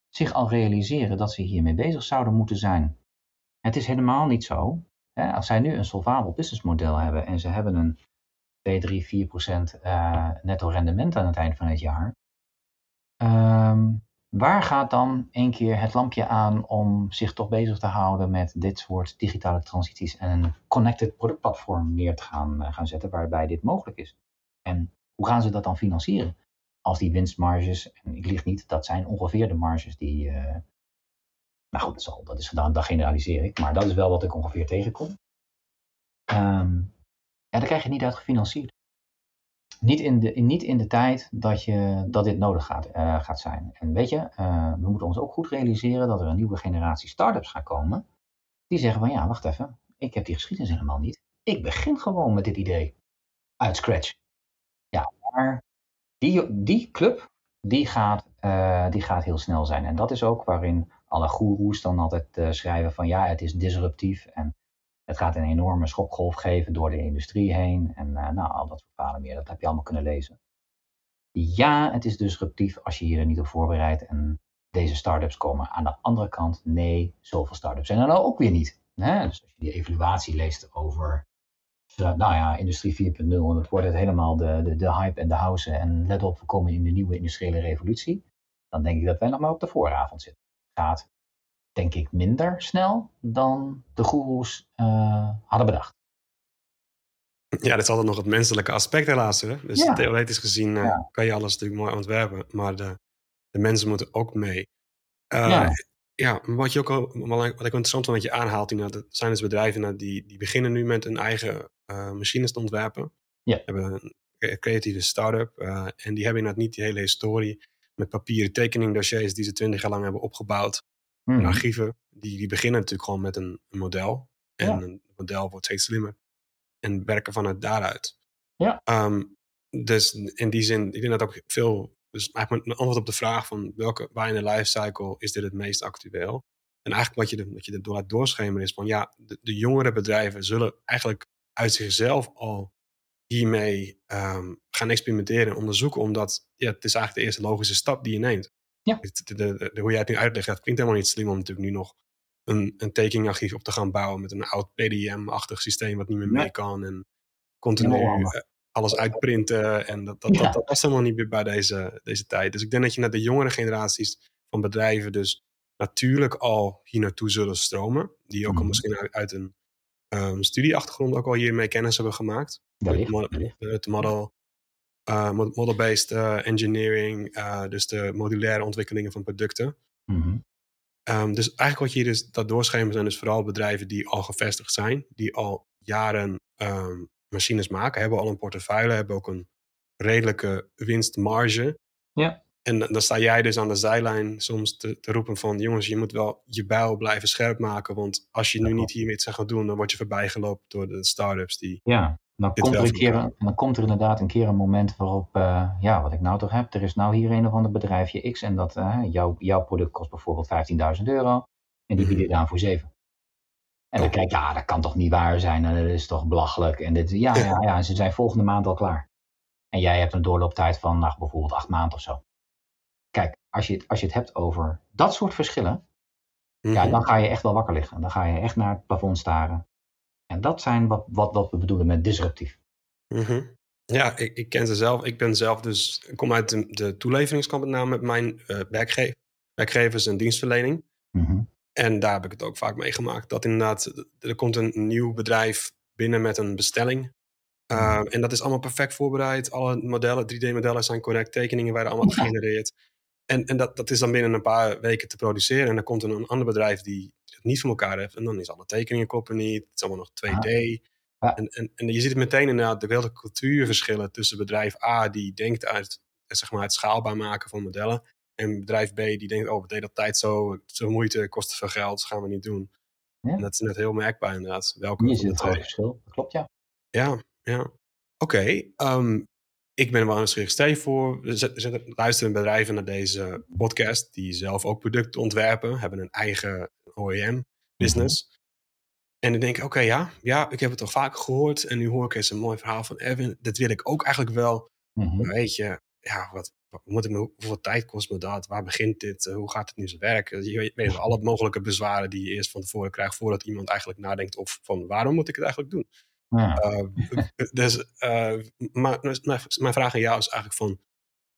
zich al realiseren dat ze hiermee bezig zouden moeten zijn. Het is helemaal niet zo. Hè, als zij nu een solvabel businessmodel hebben en ze hebben een 2, 3, 4 procent uh, netto rendement aan het eind van het jaar, um, waar gaat dan een keer het lampje aan om zich toch bezig te houden met dit soort digitale transities en een connected product platform neer te gaan, uh, gaan zetten waarbij dit mogelijk is? En hoe gaan ze dat dan financieren? Als die winstmarges, en ik lieg niet, dat zijn ongeveer de marges die. Uh, nou goed, dat is, al, dat is dat generaliseer ik, maar dat is wel wat ik ongeveer tegenkom. Um, ja, daar krijg je niet uit gefinancierd. Niet in de, niet in de tijd dat, je, dat dit nodig gaat, uh, gaat zijn. En weet je, uh, we moeten ons ook goed realiseren dat er een nieuwe generatie start-ups gaat komen. Die zeggen van ja, wacht even, ik heb die geschiedenis helemaal niet. Ik begin gewoon met dit idee. Uit scratch. Ja, maar die, die club, die gaat, uh, die gaat heel snel zijn. En dat is ook waarin alle goeroes dan altijd schrijven van ja, het is disruptief en het gaat een enorme schokgolf geven door de industrie heen. En uh, nou, al dat soort verhalen meer, dat heb je allemaal kunnen lezen. Ja, het is disruptief als je je er niet op voorbereidt en deze start-ups komen. Aan de andere kant, nee, zoveel start-ups zijn er nou ook weer niet. Hè? Dus als je die evaluatie leest over nou ja, industrie 4.0, en dat wordt het helemaal de, de, de hype en de house. En let op, we komen in de nieuwe industriële revolutie. Dan denk ik dat wij nog maar op de vooravond zitten. Gaat, denk ik, minder snel dan de goeroes uh, hadden bedacht. Ja, dat is altijd nog het menselijke aspect helaas. Hè? Dus theoretisch gezien uh, kan je alles natuurlijk mooi ontwerpen, maar de, de mensen moeten ook mee. Uh, ja. ja, wat, je ook al, wat ik interessant vond wat je aanhaalt, dat zijn dus bedrijven die, die beginnen nu met een eigen machines te ontwerpen. Ja. Hebben een creatieve start-up en die hebben inderdaad niet die hele historie met papieren tekeningdossiers die ze twintig jaar lang hebben opgebouwd. Mm. En archieven, die, die beginnen natuurlijk gewoon met een, een model. En ja. een model wordt steeds slimmer. En werken vanuit daaruit. Ja. Um, dus in die zin, ik denk dat ook veel. Dus eigenlijk een antwoord op de vraag van welke, waar in de lifecycle is dit het meest actueel? En eigenlijk wat je, de, wat je er door laat doorschemeren is van ja, de, de jongere bedrijven zullen eigenlijk uit zichzelf al hiermee um, gaan experimenteren en onderzoeken, omdat ja, het is eigenlijk de eerste logische stap die je neemt. Ja. De, de, hoe jij het nu uitlegt, dat klinkt helemaal niet slim om natuurlijk nu nog een, een tekeningarchief op te gaan bouwen met een oud PDM-achtig systeem wat niet meer mee kan en continu eh, alles uitprinten. En dat, dat, dat, dat, past helemaal niet meer bij deze, deze tijd. Dus ik denk dat je naar de jongere generaties van bedrijven dus natuurlijk al hier naartoe zullen stromen. Die ook al mhm. misschien uit, uit een um, studieachtergrond ook al hiermee kennis hebben gemaakt. Het model, uh, model-based uh, engineering, uh, dus de modulaire ontwikkelingen van producten. Mm um, dus eigenlijk wat je hier dus dat doorschemert zijn dus vooral bedrijven die al gevestigd zijn, die al jaren um, machines maken, hebben al een portefeuille, hebben ook een redelijke winstmarge. Ja. En dan sta jij dus aan de zijlijn soms te, te, roepen van... jongens, je moet wel je bijl blijven scherp maken... want als je nu niet hiermee iets gaat doen... dan word je voorbijgelopen door de start-ups die... Ja, dan komt, er een keer, dan komt er inderdaad een keer een moment waarop... Uh, ja, wat ik nou toch heb... er is nou hier een of ander bedrijfje X... en dat uh, jouw, jouw product kost bijvoorbeeld 15.000 euro... en die bieden je aan voor 7. En dan kijk je, ja, dat kan toch niet waar zijn... en dat is toch belachelijk. En dit, ja, ja, ja, en ze zijn volgende maand al klaar. En jij hebt een doorlooptijd van nou, bijvoorbeeld acht maanden of zo. Kijk, als je, het, als je het hebt over dat soort verschillen, ja, mhm. dan ga je echt wel wakker liggen. Dan ga je echt naar het plafond staren. En dat zijn wat, wat, wat we bedoelen met disruptief. Mhm. Ja, ik, ik, ken ze zelf. Ik ben zelf dus, ik kom uit de, de toeleveringskant met name met mijn uh, werkgever, werkgevers en dienstverlening. Mm En daar heb ik het ook vaak meegemaakt. Dat inderdaad, er komt een nieuw bedrijf binnen met een bestelling. Uh, en dat is allemaal perfect voorbereid. Alle modellen, 3D-modellen zijn correct. Tekeningen werden allemaal gegenereerd. En, en dat, dat is dan binnen een paar weken te produceren. En dan komt er een ander bedrijf die het niet voor elkaar heeft. En dan is alle tekeningen kloppen niet. Het is allemaal nog 2D. En, en, en je ziet het meteen inderdaad de hele cultuurverschillen tussen bedrijf A die denkt uit zeg maar, het schaalbaar maken van modellen. En bedrijf B die denkt, oh, we deden dat tijd zo, zo moeite, kost te veel geld, dat gaan we niet doen. Ja. En dat is net heel merkbaar inderdaad. Welke ziet het verschil, dat klopt ja. Ja, ja. Oké, okay, um, ehm, ik ben wel nieuwsgierig. Stel je voor, we luisteren bedrijven naar deze podcast die zelf ook producten ontwerpen, hebben een eigen OEM-business. Mhm. En dan denk ik, oké, ja, ja, ik heb het toch vaak gehoord. En nu hoor ik eens een mooi verhaal van Evan. Dat wil ik ook eigenlijk wel. Mm weet je, ja, wat, wat moet ik me, hoeveel tijd kost me dat? Waar begint dit? Hoe gaat het nu zo werken? Je weet alle mogelijke bezwaren die je eerst van tevoren krijgt voordat iemand eigenlijk nadenkt of van waarom moet ik het eigenlijk doen? Ja. Uh, dus uh, maar, mijn vraag aan jou is eigenlijk van,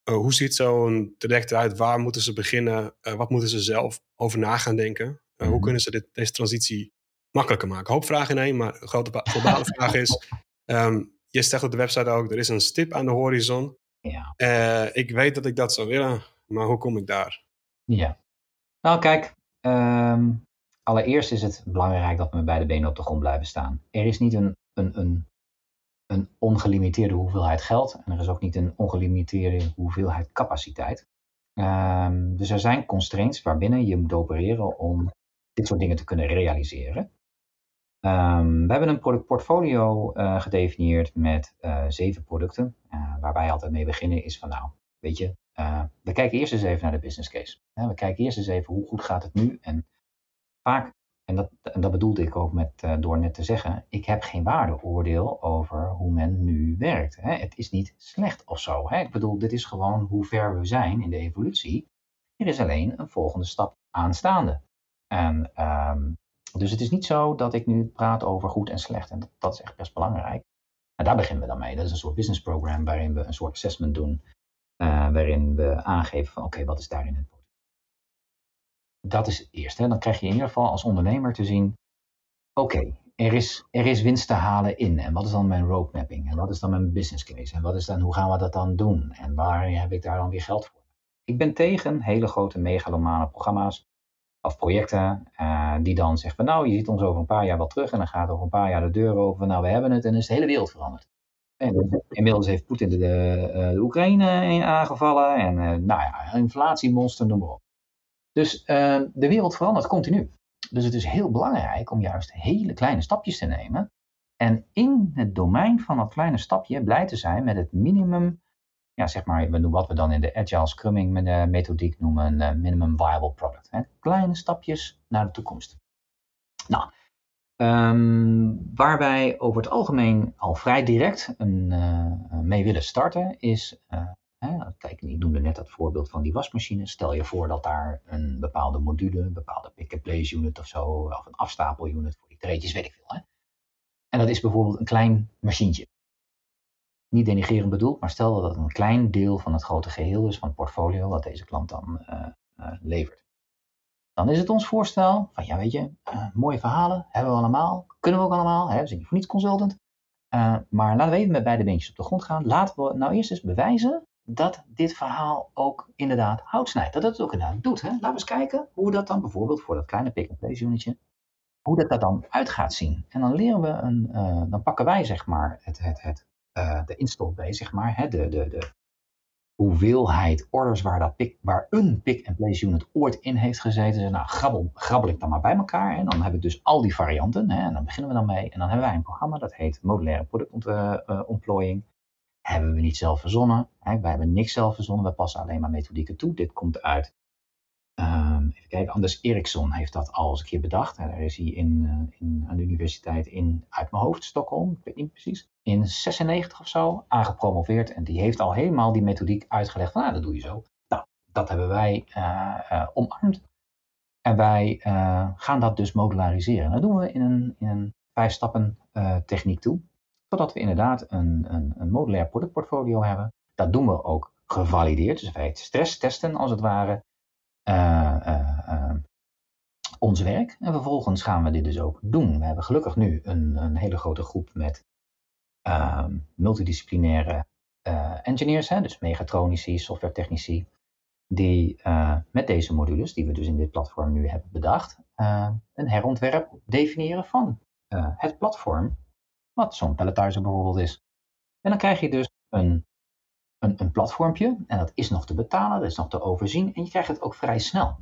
uh, hoe ziet zo'n traject eruit? Waar moeten ze beginnen? wat moeten ze zelf over na gaan denken? Hoe mhm. kunnen ze dit, deze transitie makkelijker maken? Hoop vragen in één, maar een grote globale vraag is, um, je stelt op de website ook, er is een stip aan de horizon. Ja. ik weet dat ik dat zou willen, maar hoe kom ik daar? Ja, nou kijk, um, allereerst is het belangrijk dat we bij de benen op de grond blijven staan. Er is niet een een, een, een ongelimiteerde hoeveelheid geld en er is ook niet een ongelimiteerde hoeveelheid capaciteit. Um, dus er zijn constraints waarbinnen je moet opereren om dit soort dingen te kunnen realiseren. Um, we hebben een product portfolio uh, gedefinieerd met uh, zeven producten, uh, waar wij altijd mee beginnen is van nou, weet je, we kijken eerst eens even naar de business case. we kijken eerst eens even hoe goed gaat het nu en vaak en dat, en dat bedoelde ik ook met, uh, door net te zeggen, ik heb geen waardeoordeel over hoe men nu werkt. Hè. Het is niet slecht of zo. Hè. Ik bedoel, dit is gewoon hoe ver we zijn in de evolutie. Er is alleen een volgende stap aanstaande. En, um, dus het is niet zo dat ik nu praat over goed en slecht. En dat, is echt best belangrijk. En daar beginnen we dan mee. Dat is een soort business program waarin we een soort assessment doen. Uh, waarin we aangeven van oké, wat is daarin het dat is het eerste. Dan krijg je in ieder geval als ondernemer te zien, oké, er, is, er is winst te halen in. En wat is dan mijn roadmapping? En wat is dan mijn business case? En wat is dan, hoe gaan we dat dan doen? En waar heb ik daar dan weer geld voor? Ik ben tegen hele grote megalomane programma's of projecten uh, die dan zeggen nou, je ziet ons over een paar jaar wel terug en dan gaat over een paar jaar de deur open nou, we hebben het en is de hele wereld veranderd. En inmiddels heeft Poetin de, de, de Oekraïne aangevallen en uh, nou ja, inflatiemonster, noem maar op. Dus uh, de wereld verandert continu. Dus het is heel belangrijk om juist hele kleine stapjes te nemen. En in het domein van dat kleine stapje blij te zijn met het minimum, ja, zeg maar, wat we dan in de agile scrumming methodiek noemen, uh, minimum viable product. Hè. Kleine stapjes naar de toekomst. Nou, Um, waar wij over het algemeen al vrij direct een, uh, mee willen starten is, hè, kijk, ik noemde net dat voorbeeld van die wasmachine. Stel je voor dat daar een bepaalde module, een bepaalde pick-and-place unit of zo, of een afstapelunit voor die treetjes, weet ik veel. Hè? En dat is bijvoorbeeld een klein machientje. Niet denigerend bedoeld, maar stel dat het een klein deel van het grote geheel is van het portfolio wat deze klant dan uh, levert. Dan is het ons voorstel van, ja weet je, uh, mooie verhalen, hebben we allemaal, kunnen we ook allemaal, hè, we zijn niet voor niets consultant. Maar laten we even met beide beentjes op de grond gaan. Laten we nou eerst eens bewijzen dat dit verhaal ook inderdaad hout snijdt. Dat het ook inderdaad doet. Hè? Laten we eens kijken hoe dat dan bijvoorbeeld voor dat kleine pick-and-place unitje, hoe dat er dan uit gaat zien. En dan leren we een, uh, dan pakken wij zeg maar het, het, het, de install base, zeg maar, hè, de, de, de, hoeveelheid orders waar, dat pick, waar een pick-and-place unit ooit in heeft gezeten. Nou, grabbel, grabbel ik dan maar bij elkaar. En dan heb ik dus al die varianten. Hè, en dan beginnen we dan mee. En dan hebben wij een programma dat heet modulaire productontplooiing. Hebben we niet zelf verzonnen. Hè, wij hebben niks zelf verzonnen. We passen alleen maar methodieken toe. Dit komt uit Um, even kijken, Anders Eriksson heeft dat al eens een keer bedacht. Daar is hij in, uh, in, aan de universiteit in, uit mijn hoofd, Stockholm, ik weet niet precies, in 96 of zo, aangepromoveerd. En die heeft al helemaal die methodiek uitgelegd van, nou, dat doe je zo. Nou, dat hebben wij uh, uh, omarmd. En wij gaan dat dus modulariseren. Dat doen we in een, in een vijf stappen techniek toe. Zodat we inderdaad een, een, een modulair productportfolio hebben. Dat doen we ook gevalideerd. Dus wij stress testen als het ware uh, ons werk. En vervolgens gaan we dit dus ook doen. We hebben gelukkig nu een, een hele grote groep met ehm, multidisciplinaire engineers, hè, dus megatronici, softwaretechnici, die met deze modules, die we dus in dit platform nu hebben bedacht, een herontwerp definiëren van het platform, wat zo'n palletizer bijvoorbeeld is. En dan krijg je dus een een, een platformpje en dat is nog te betalen, dat is nog te overzien en je krijgt het ook vrij snel.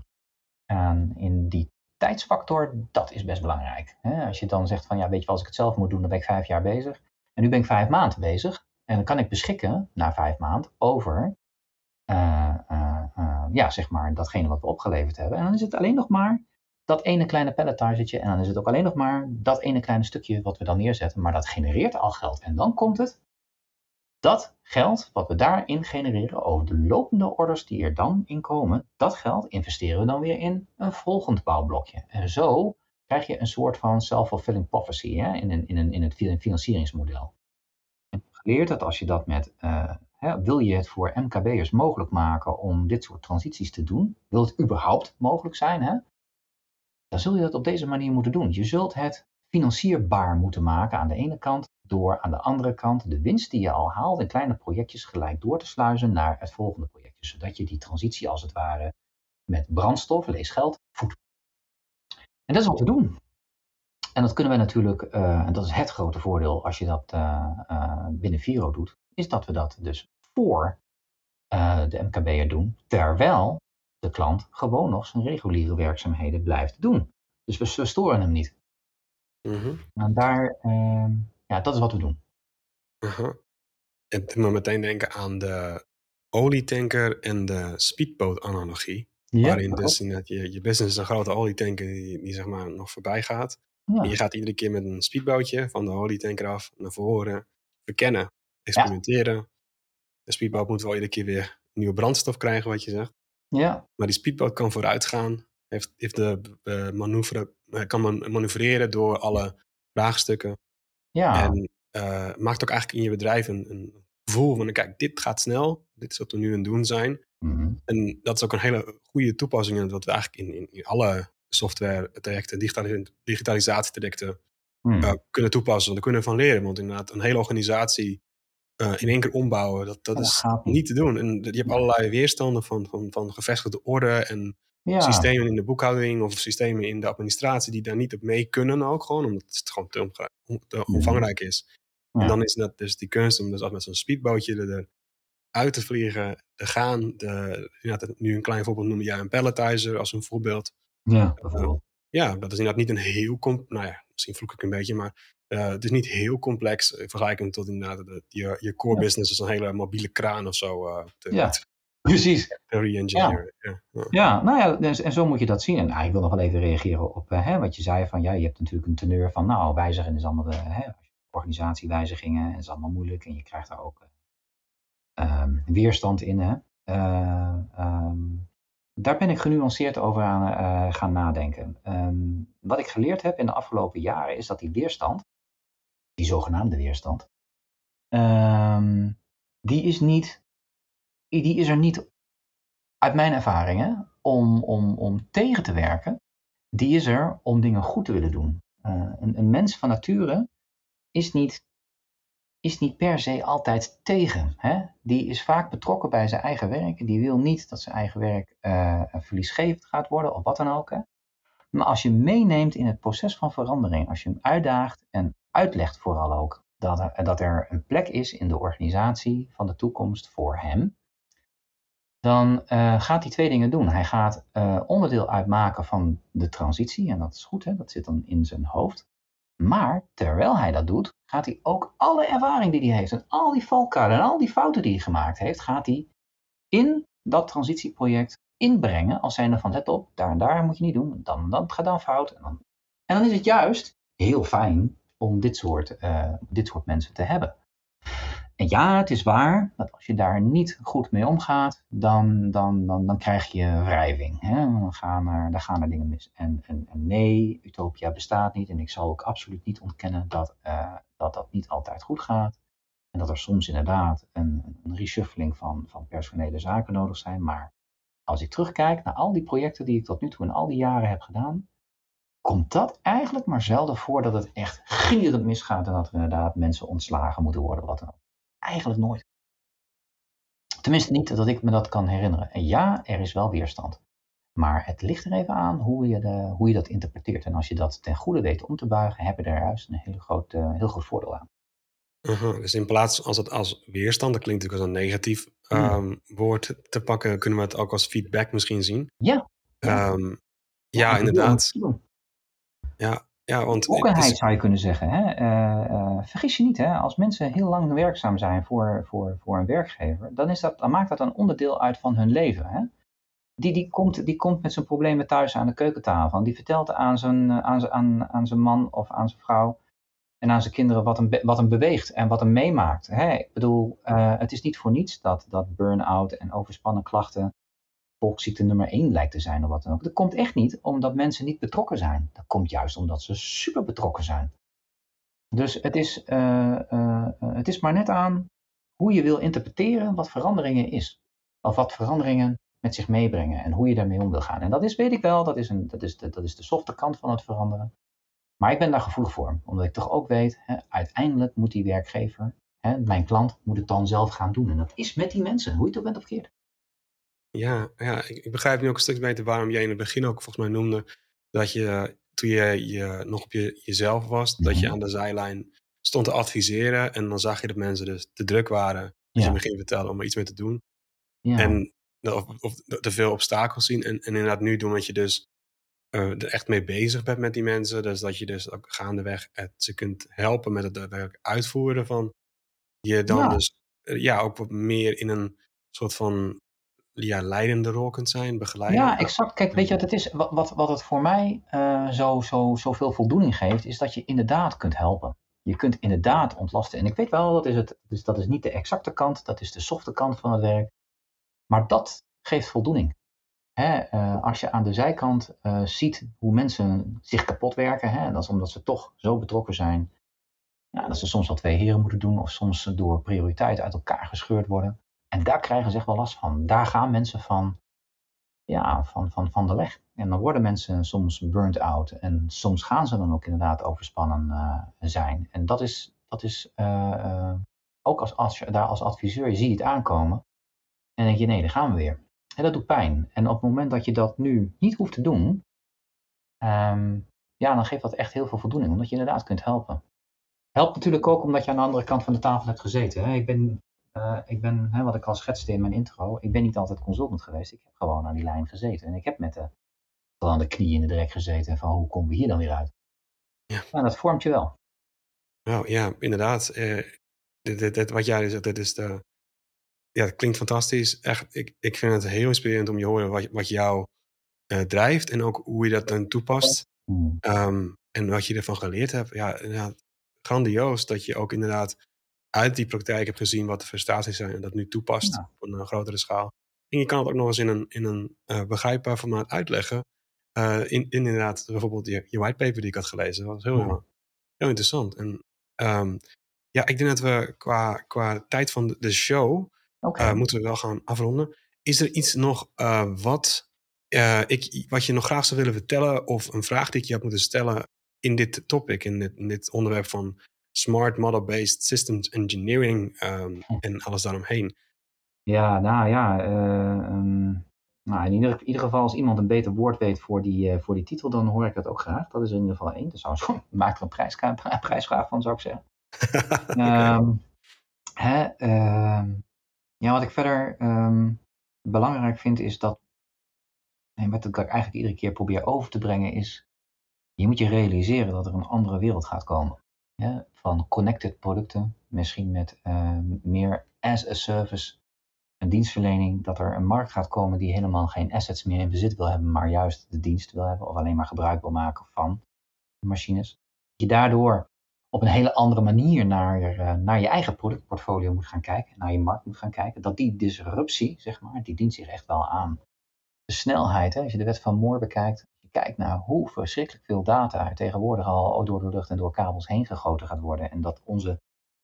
En in die tijdsfactor, dat is best belangrijk. Als je dan zegt van ja, weet je wel, als ik het zelf moet doen, dan ben ik vijf jaar bezig. En nu ben ik vijf maanden bezig en dan kan ik beschikken na vijf maanden over uh, uh, uh, ja, zeg maar datgene wat we opgeleverd hebben. En dan is het alleen nog maar dat ene kleine palletizer en dan is het ook alleen nog maar dat ene kleine stukje wat we dan neerzetten, maar dat genereert al geld. En dan komt het dat geld wat we daarin genereren over de lopende orders die er dan in komen, dat geld investeren we dan weer in een volgend bouwblokje. En zo krijg je een soort van self-fulfilling prophecy hè, in, een, in, een, in het financieringsmodel. En geleerd dat als je dat met, uh, hè, wil je het voor MKB'ers mogelijk maken om dit soort transities te doen, wil het überhaupt mogelijk zijn, hè, dan zul je dat op deze manier moeten doen. Je zult het financierbaar moeten maken aan de ene kant door aan de andere kant de winst die je al haalt in kleine projectjes gelijk door te sluizen naar het volgende projectje, zodat je die transitie als het ware met brandstof, lees geld, voedt. En dat is wat we doen. En dat kunnen we natuurlijk, uh, en dat is het grote voordeel als je dat uh, uh, binnen Viro doet, is dat we dat dus voor de MKB'er doen, terwijl de klant gewoon nog zijn reguliere werkzaamheden blijft doen. Dus we, we storen hem niet. Mm -hmm. En daar, ehm, ja, dat is wat we doen. Uh -huh. Het me meteen denken aan de olietanker en de speedboot-analogie. Ja, waarin dus inderdaad je, je business is een grote olietanker die, die zeg maar nog voorbij gaat. Ja. En je gaat iedere keer met een speedbootje van de olietanker af naar voren verkennen, experimenteren. Ja. De speedboot moet wel iedere keer weer nieuwe brandstof krijgen, wat je zegt. Ja. Maar die speedboot kan vooruit gaan, heeft, heeft de uh, manoeuvre, kan manoeuvreren door alle vraagstukken ja. En uh, maakt ook eigenlijk in je bedrijf een, een, gevoel van, kijk, dit gaat snel, dit is wat we nu aan het doen zijn. Mm -hmm. En dat is ook een hele goede toepassing in wat we eigenlijk in, in, in alle software trajecten, digitalis digitalisatietrajecten mm. uh, kunnen toepassen. Daar kunnen we van leren, want inderdaad een hele organisatie uh, in één keer ombouwen, dat, dat, dat is niet. niet te doen. En je hebt allerlei weerstanden van, van, van gevestigde orde en ja. systemen in de boekhouding of systemen in de administratie die daar niet op mee kunnen ook gewoon, omdat het gewoon te, te omvangrijk is. Ja. En dan is het dus die kunst om dus met zo'n speedbootje er uit te vliegen, te gaan. De, inderdaad, nu een klein voorbeeld noemen, ja, een palletizer als een voorbeeld. Ja, bijvoorbeeld. Uh, ja, dat is inderdaad niet een heel, nou ja, misschien vloek ik een beetje, maar uh, het is niet heel complex uh, vergelijkend tot inderdaad de, je, je core ja. business is een hele mobiele kraan of zo. ja. Precies. Re-engineeren. Ja. Ja. ja. nou ja, dus, en zo moet je dat zien. En nou, ik wil nog wel even reageren op hè, wat je zei van ja, je hebt natuurlijk een teneur van nou, wijzigen is allemaal de hè, organisatiewijzigingen, is allemaal moeilijk en je krijgt daar ook uh, weerstand in. Hè. Uh, um, daar ben ik genuanceerd over aan uh, gaan nadenken. Um, wat ik geleerd heb in de afgelopen jaren is dat die weerstand, die zogenaamde weerstand, um, die is niet, die is er niet uit mijn ervaringen om, om, om tegen te werken. Die is er om dingen goed te willen doen. Uh, een, een mens van nature is niet is niet per se altijd tegen. Hè? Die is vaak betrokken bij zijn eigen werk. Die wil niet dat zijn eigen werk uh, verliesgevend gaat worden of wat dan ook. Hè? Maar als je meeneemt in het proces van verandering, als je hem uitdaagt en uitlegt vooral ook dat er, dat er een plek is in de organisatie van de toekomst voor hem, dan uh, gaat hij twee dingen doen. Hij gaat uh, onderdeel uitmaken van de transitie, en dat is goed, hè? dat zit dan in zijn hoofd. Maar terwijl hij dat doet, gaat hij ook alle ervaring die hij heeft en al die valkuilen en al die fouten die hij gemaakt heeft, gaat hij in dat transitieproject inbrengen als zijnde van let op, daar en daar moet je niet doen, dan, dat gaat dan fout. En dan, en dan is het juist heel fijn om dit soort, uh, dit soort mensen te hebben. En ja, het is waar dat als je daar niet goed mee omgaat, dan, dan, dan, dan krijg je wrijving. Hè? Dan, gaan er, dan gaan er dingen mis. En, en, nee, utopia bestaat niet. En ik zal ook absoluut niet ontkennen dat, uh, dat dat niet altijd goed gaat. En dat er soms inderdaad een, een reshuffling van, van personele zaken nodig zijn. Maar als ik terugkijk naar al die projecten die ik tot nu toe in al die jaren heb gedaan, komt dat eigenlijk maar zelden voor dat het echt gierend misgaat en dat er inderdaad mensen ontslagen moeten worden, wat dan ook. Eigenlijk nooit. Tenminste niet dat ik me dat kan herinneren. En ja, er is wel weerstand. Maar het ligt er even aan hoe je, de, hoe je dat interpreteert. En als je dat ten goede weet om te buigen, heb je daar juist een hele groot, uh, heel groot voordeel aan. Uh -huh. Dus in plaats als het als weerstand, dat klinkt natuurlijk als een negatief um, woord te pakken, kunnen we het ook als feedback misschien zien. Ja. Ja, um, ja inderdaad. Ja, ja, want zou je kunnen zeggen. Hè? Uh, uh, vergis je niet, hè? als mensen heel lang werkzaam zijn voor, voor, voor een werkgever, dan, is dat, dan maakt dat een onderdeel uit van hun leven. Hè? Die, die, komt, die komt met zijn problemen thuis aan de keukentafel. En die vertelt aan zijn, eh, aan, aan, aan zijn man of aan zijn vrouw en aan zijn kinderen wat hem, wat hem beweegt en wat hem meemaakt. Hè? Ik bedoel, uh, het is niet voor niets dat, dat burn-out en overspannen klachten volksziekte nummer één lijkt te zijn of wat dan ook. Dat komt echt niet omdat mensen niet betrokken zijn. Dat komt juist omdat ze super betrokken zijn. Dus het is, uh, uh, het is maar net aan hoe je wil interpreteren wat veranderingen is. Of wat veranderingen met zich meebrengen en hoe je daarmee om wil gaan. En dat is, weet ik wel, dat is, een, dat is, de, dat is de softe kant van het veranderen. Maar ik ben daar gevoelig voor, omdat ik toch ook weet, hè, uiteindelijk moet die werkgever, hè, mijn klant, moet het dan zelf gaan doen. En dat is met die mensen, hoe je het ook bent of verkeerd. Ja, ja ik, ik, begrijp nu ook een stuk beter waarom jij in het begin ook volgens mij noemde dat je toen je, je nog op je, jezelf was, dat je mhm. aan de zijlijn stond te adviseren en dan zag je dat mensen dus te druk waren. Dus ja. je vertellen om er iets mee te doen. Ja. En of, of te veel obstakels zien. En, en inderdaad nu doen wat je dus uh, er echt mee bezig bent met die mensen. Dus dat je dus ook gaandeweg het, ze kunt helpen met het daadwerkelijk uitvoeren van je dan ja. dus uh, ja, ook wat meer in een soort van ja, leidende rol kunt zijn, begeleiden. Ja, exact. Kijk, weet je wat het is? Wat, wat, wat het voor mij uh, zo, zo, zoveel voldoening geeft, is dat je inderdaad kunt helpen. Je kunt inderdaad ontlasten. En ik weet wel, dat is, het, dus dat is niet de exacte kant, dat is de softe kant van het werk. Maar dat geeft voldoening. Hè, uh, als je aan de zijkant uh, ziet hoe mensen zich kapot werken, hè, dat is omdat ze toch zo betrokken zijn. Ja, dat ze soms wel twee heren moeten doen, of soms door prioriteit uit elkaar gescheurd worden. En daar krijgen ze echt wel last van. Daar gaan mensen van, ja, van, van, van de leg. En dan worden mensen soms burnt out. En soms gaan ze dan ook inderdaad overspannen uh, zijn. En dat is, dat is uh, uh, ook als, als je daar als adviseur, je ziet het aankomen. En denk je, nee, daar gaan we weer. En dat doet pijn. En op het moment dat je dat nu niet hoeft te doen, um, ja, dan geeft dat echt heel veel voldoening. Omdat je inderdaad kunt helpen. Helpt natuurlijk ook omdat je aan de andere kant van de tafel hebt gezeten. Hè? Ik ben uh, ik ben, hè, wat ik al schetste in mijn intro, ik ben niet altijd consultant geweest. Ik heb gewoon aan die lijn gezeten. En ik heb met de, aan de knie in de drek gezeten van hoe komen we hier dan weer uit? Ja. Nou, dat vormt je wel. Nou ja, inderdaad. Uh, dit, dit, dit, wat jij zegt, dit is de, ja, het klinkt fantastisch. Echt, ik, ik vind het heel inspirerend om je te horen wat, wat jou uh, drijft en ook hoe je dat dan toepast. Um, en wat je ervan geleerd hebt. Ja, grandioos dat je ook inderdaad uit die praktijk hebt gezien wat de frustraties zijn en dat nu toepast op een grotere schaal. En je kan het ook nog eens in een, in een uh, begrijpbaar formaat uitleggen. Uh, in, in, inderdaad, bijvoorbeeld je, je whitepaper die ik had gelezen. Dat was heel, heel, heel interessant. En um, ja, ik denk dat we qua, qua tijd van de show okay. uh, moeten we wel gaan afronden. Is er iets nog wat, ik, wat je nog graag zou willen vertellen of een vraag die ik je had moeten stellen in dit topic, in dit, in dit onderwerp van smart model-based systems engineering um, en alles daaromheen? Ja, nou ja, uh, um, nou in ieder, ieder, geval als iemand een beter woord weet voor die, uh, voor die titel, dan hoor ik dat ook graag. Dat is in ieder geval één. Dus maak er een, prijs, een prijsvraag van, zou ik zeggen. okay. um, hè, ja, wat ik verder belangrijk vind is dat, en wat ik eigenlijk iedere keer probeer over te brengen, is je moet je realiseren dat er een andere wereld gaat komen. Van connected producten, misschien met uh, meer as a service, een dienstverlening, dat er een markt gaat komen die helemaal geen assets meer in bezit wil hebben, maar juist de dienst wil hebben of alleen maar gebruik wil maken van machines. Je daardoor op een hele andere manier naar, uh, naar je eigen productportfolio moet gaan kijken, naar je markt moet gaan kijken. Dat die disruptie, zeg maar, die dient zich echt wel aan de snelheid. Hè? Als je de wet van Moore bekijkt, kijkt naar hoe verschrikkelijk veel data er tegenwoordig al door de lucht en door kabels heen gegoten gaat worden. En dat onze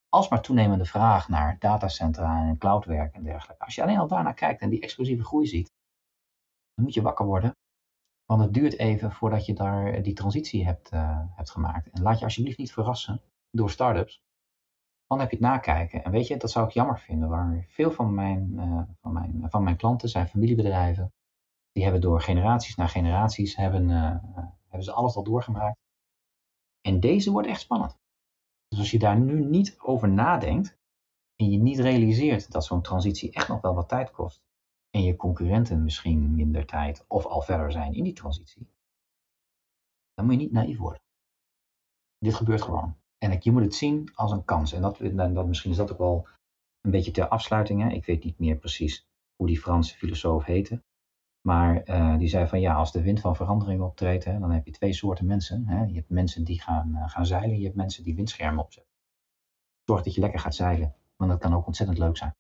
alsmaar toenemende vraag naar datacentra en cloudwerk en dergelijke. Als je alleen al daarnaar kijkt en die explosieve groei ziet, dan moet je wakker worden. Want het duurt even voordat je daar die transitie hebt, uh, hebt gemaakt. En laat je alsjeblieft niet verrassen door start-ups. Dan heb je het nakijken. En weet je, dat zou ik jammer vinden. Waar veel van mijn, uh, van mijn, van mijn klanten zijn familiebedrijven die hebben door generaties na generaties hebben, uh, hebben ze alles al doorgemaakt. En deze wordt echt spannend. Dus als je daar nu niet over nadenkt en je niet realiseert dat zo'n transitie echt nog wel wat tijd kost en je concurrenten misschien minder tijd of al verder zijn in die transitie, dan moet je niet naïef worden. Dit gebeurt gewoon. En je moet het zien als een kans. En dat, dat, misschien is dat ook wel een beetje ter afsluiting. Hè? Ik weet niet meer precies hoe die Franse filosoof heette. Maar uh, die zei van ja, als de wind van verandering optreedt, hè, dan heb je twee soorten mensen. Hè. Je hebt mensen die gaan, uh, gaan zeilen, je hebt mensen die windschermen opzetten. Zorg dat je lekker gaat zeilen, want dat kan ook ontzettend leuk zijn.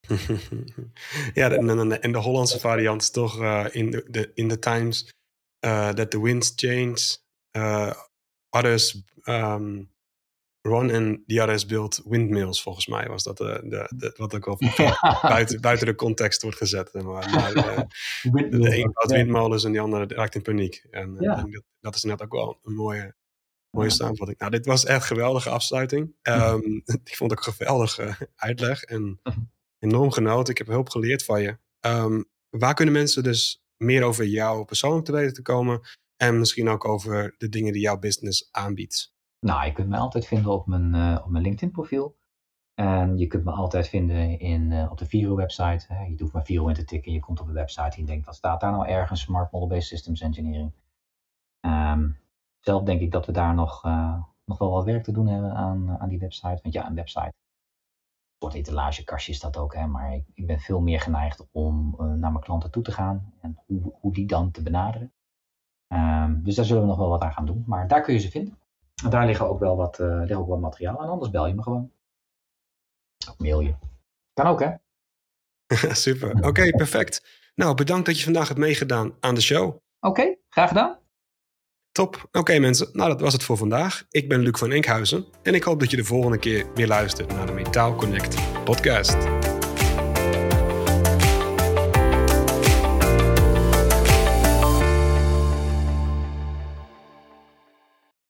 ja, en, de Hollandse variant is toch uh, in the, in the times that the winds change, others um, Ron en others built windmills, volgens mij was dat de, de, de wat ook wel buiten, buiten de context wordt gezet. Maar, maar de, de, een had windmolens en die andere raakt in paniek. En, ja. en dat, dat, is net ook wel een mooie, mooie samenvatting. Nou, dit was echt een geweldige afsluiting. Um, ik vond het ook een geweldige uitleg en enorm genoten. Ik heb heel veel geleerd van je. Um, waar kunnen mensen dus meer over jou persoonlijk te weten te komen? En misschien ook over de dingen die jouw business aanbiedt. Nou, je kunt me altijd vinden op mijn, uh, op mijn LinkedIn profiel. En je kunt me altijd vinden in, uh, op de Viro website. Hè. Je doet maar Viro in te tikken en je komt op de website en je denkt, wat staat daar nou ergens? Smart Model-Based Systems Engineering. Um, zelf denk ik dat we daar nog, uh, nog wel wat werk te doen hebben aan, aan die website. Want ja, een website, soort etalagekastje is dat ook. Hè. Maar ik, ik ben veel meer geneigd om naar mijn klanten toe te gaan. En hoe, hoe die dan te benaderen. Um, dus daar zullen we nog wel wat aan gaan doen. Maar daar kun je ze vinden. Daar liggen ook wel wat, uh, ligt ook materiaal. En anders bel je me gewoon. Of mail je. Kan ook, hè? Super. Oké, perfect. Nou, bedankt dat je vandaag hebt meegedaan aan de show. Oké, graag gedaan. Top. Oké mensen, nou dat was het voor vandaag. Ik ben Luc van Enkhuizen en ik hoop dat je de volgende keer weer luistert naar de Metaal Connect podcast.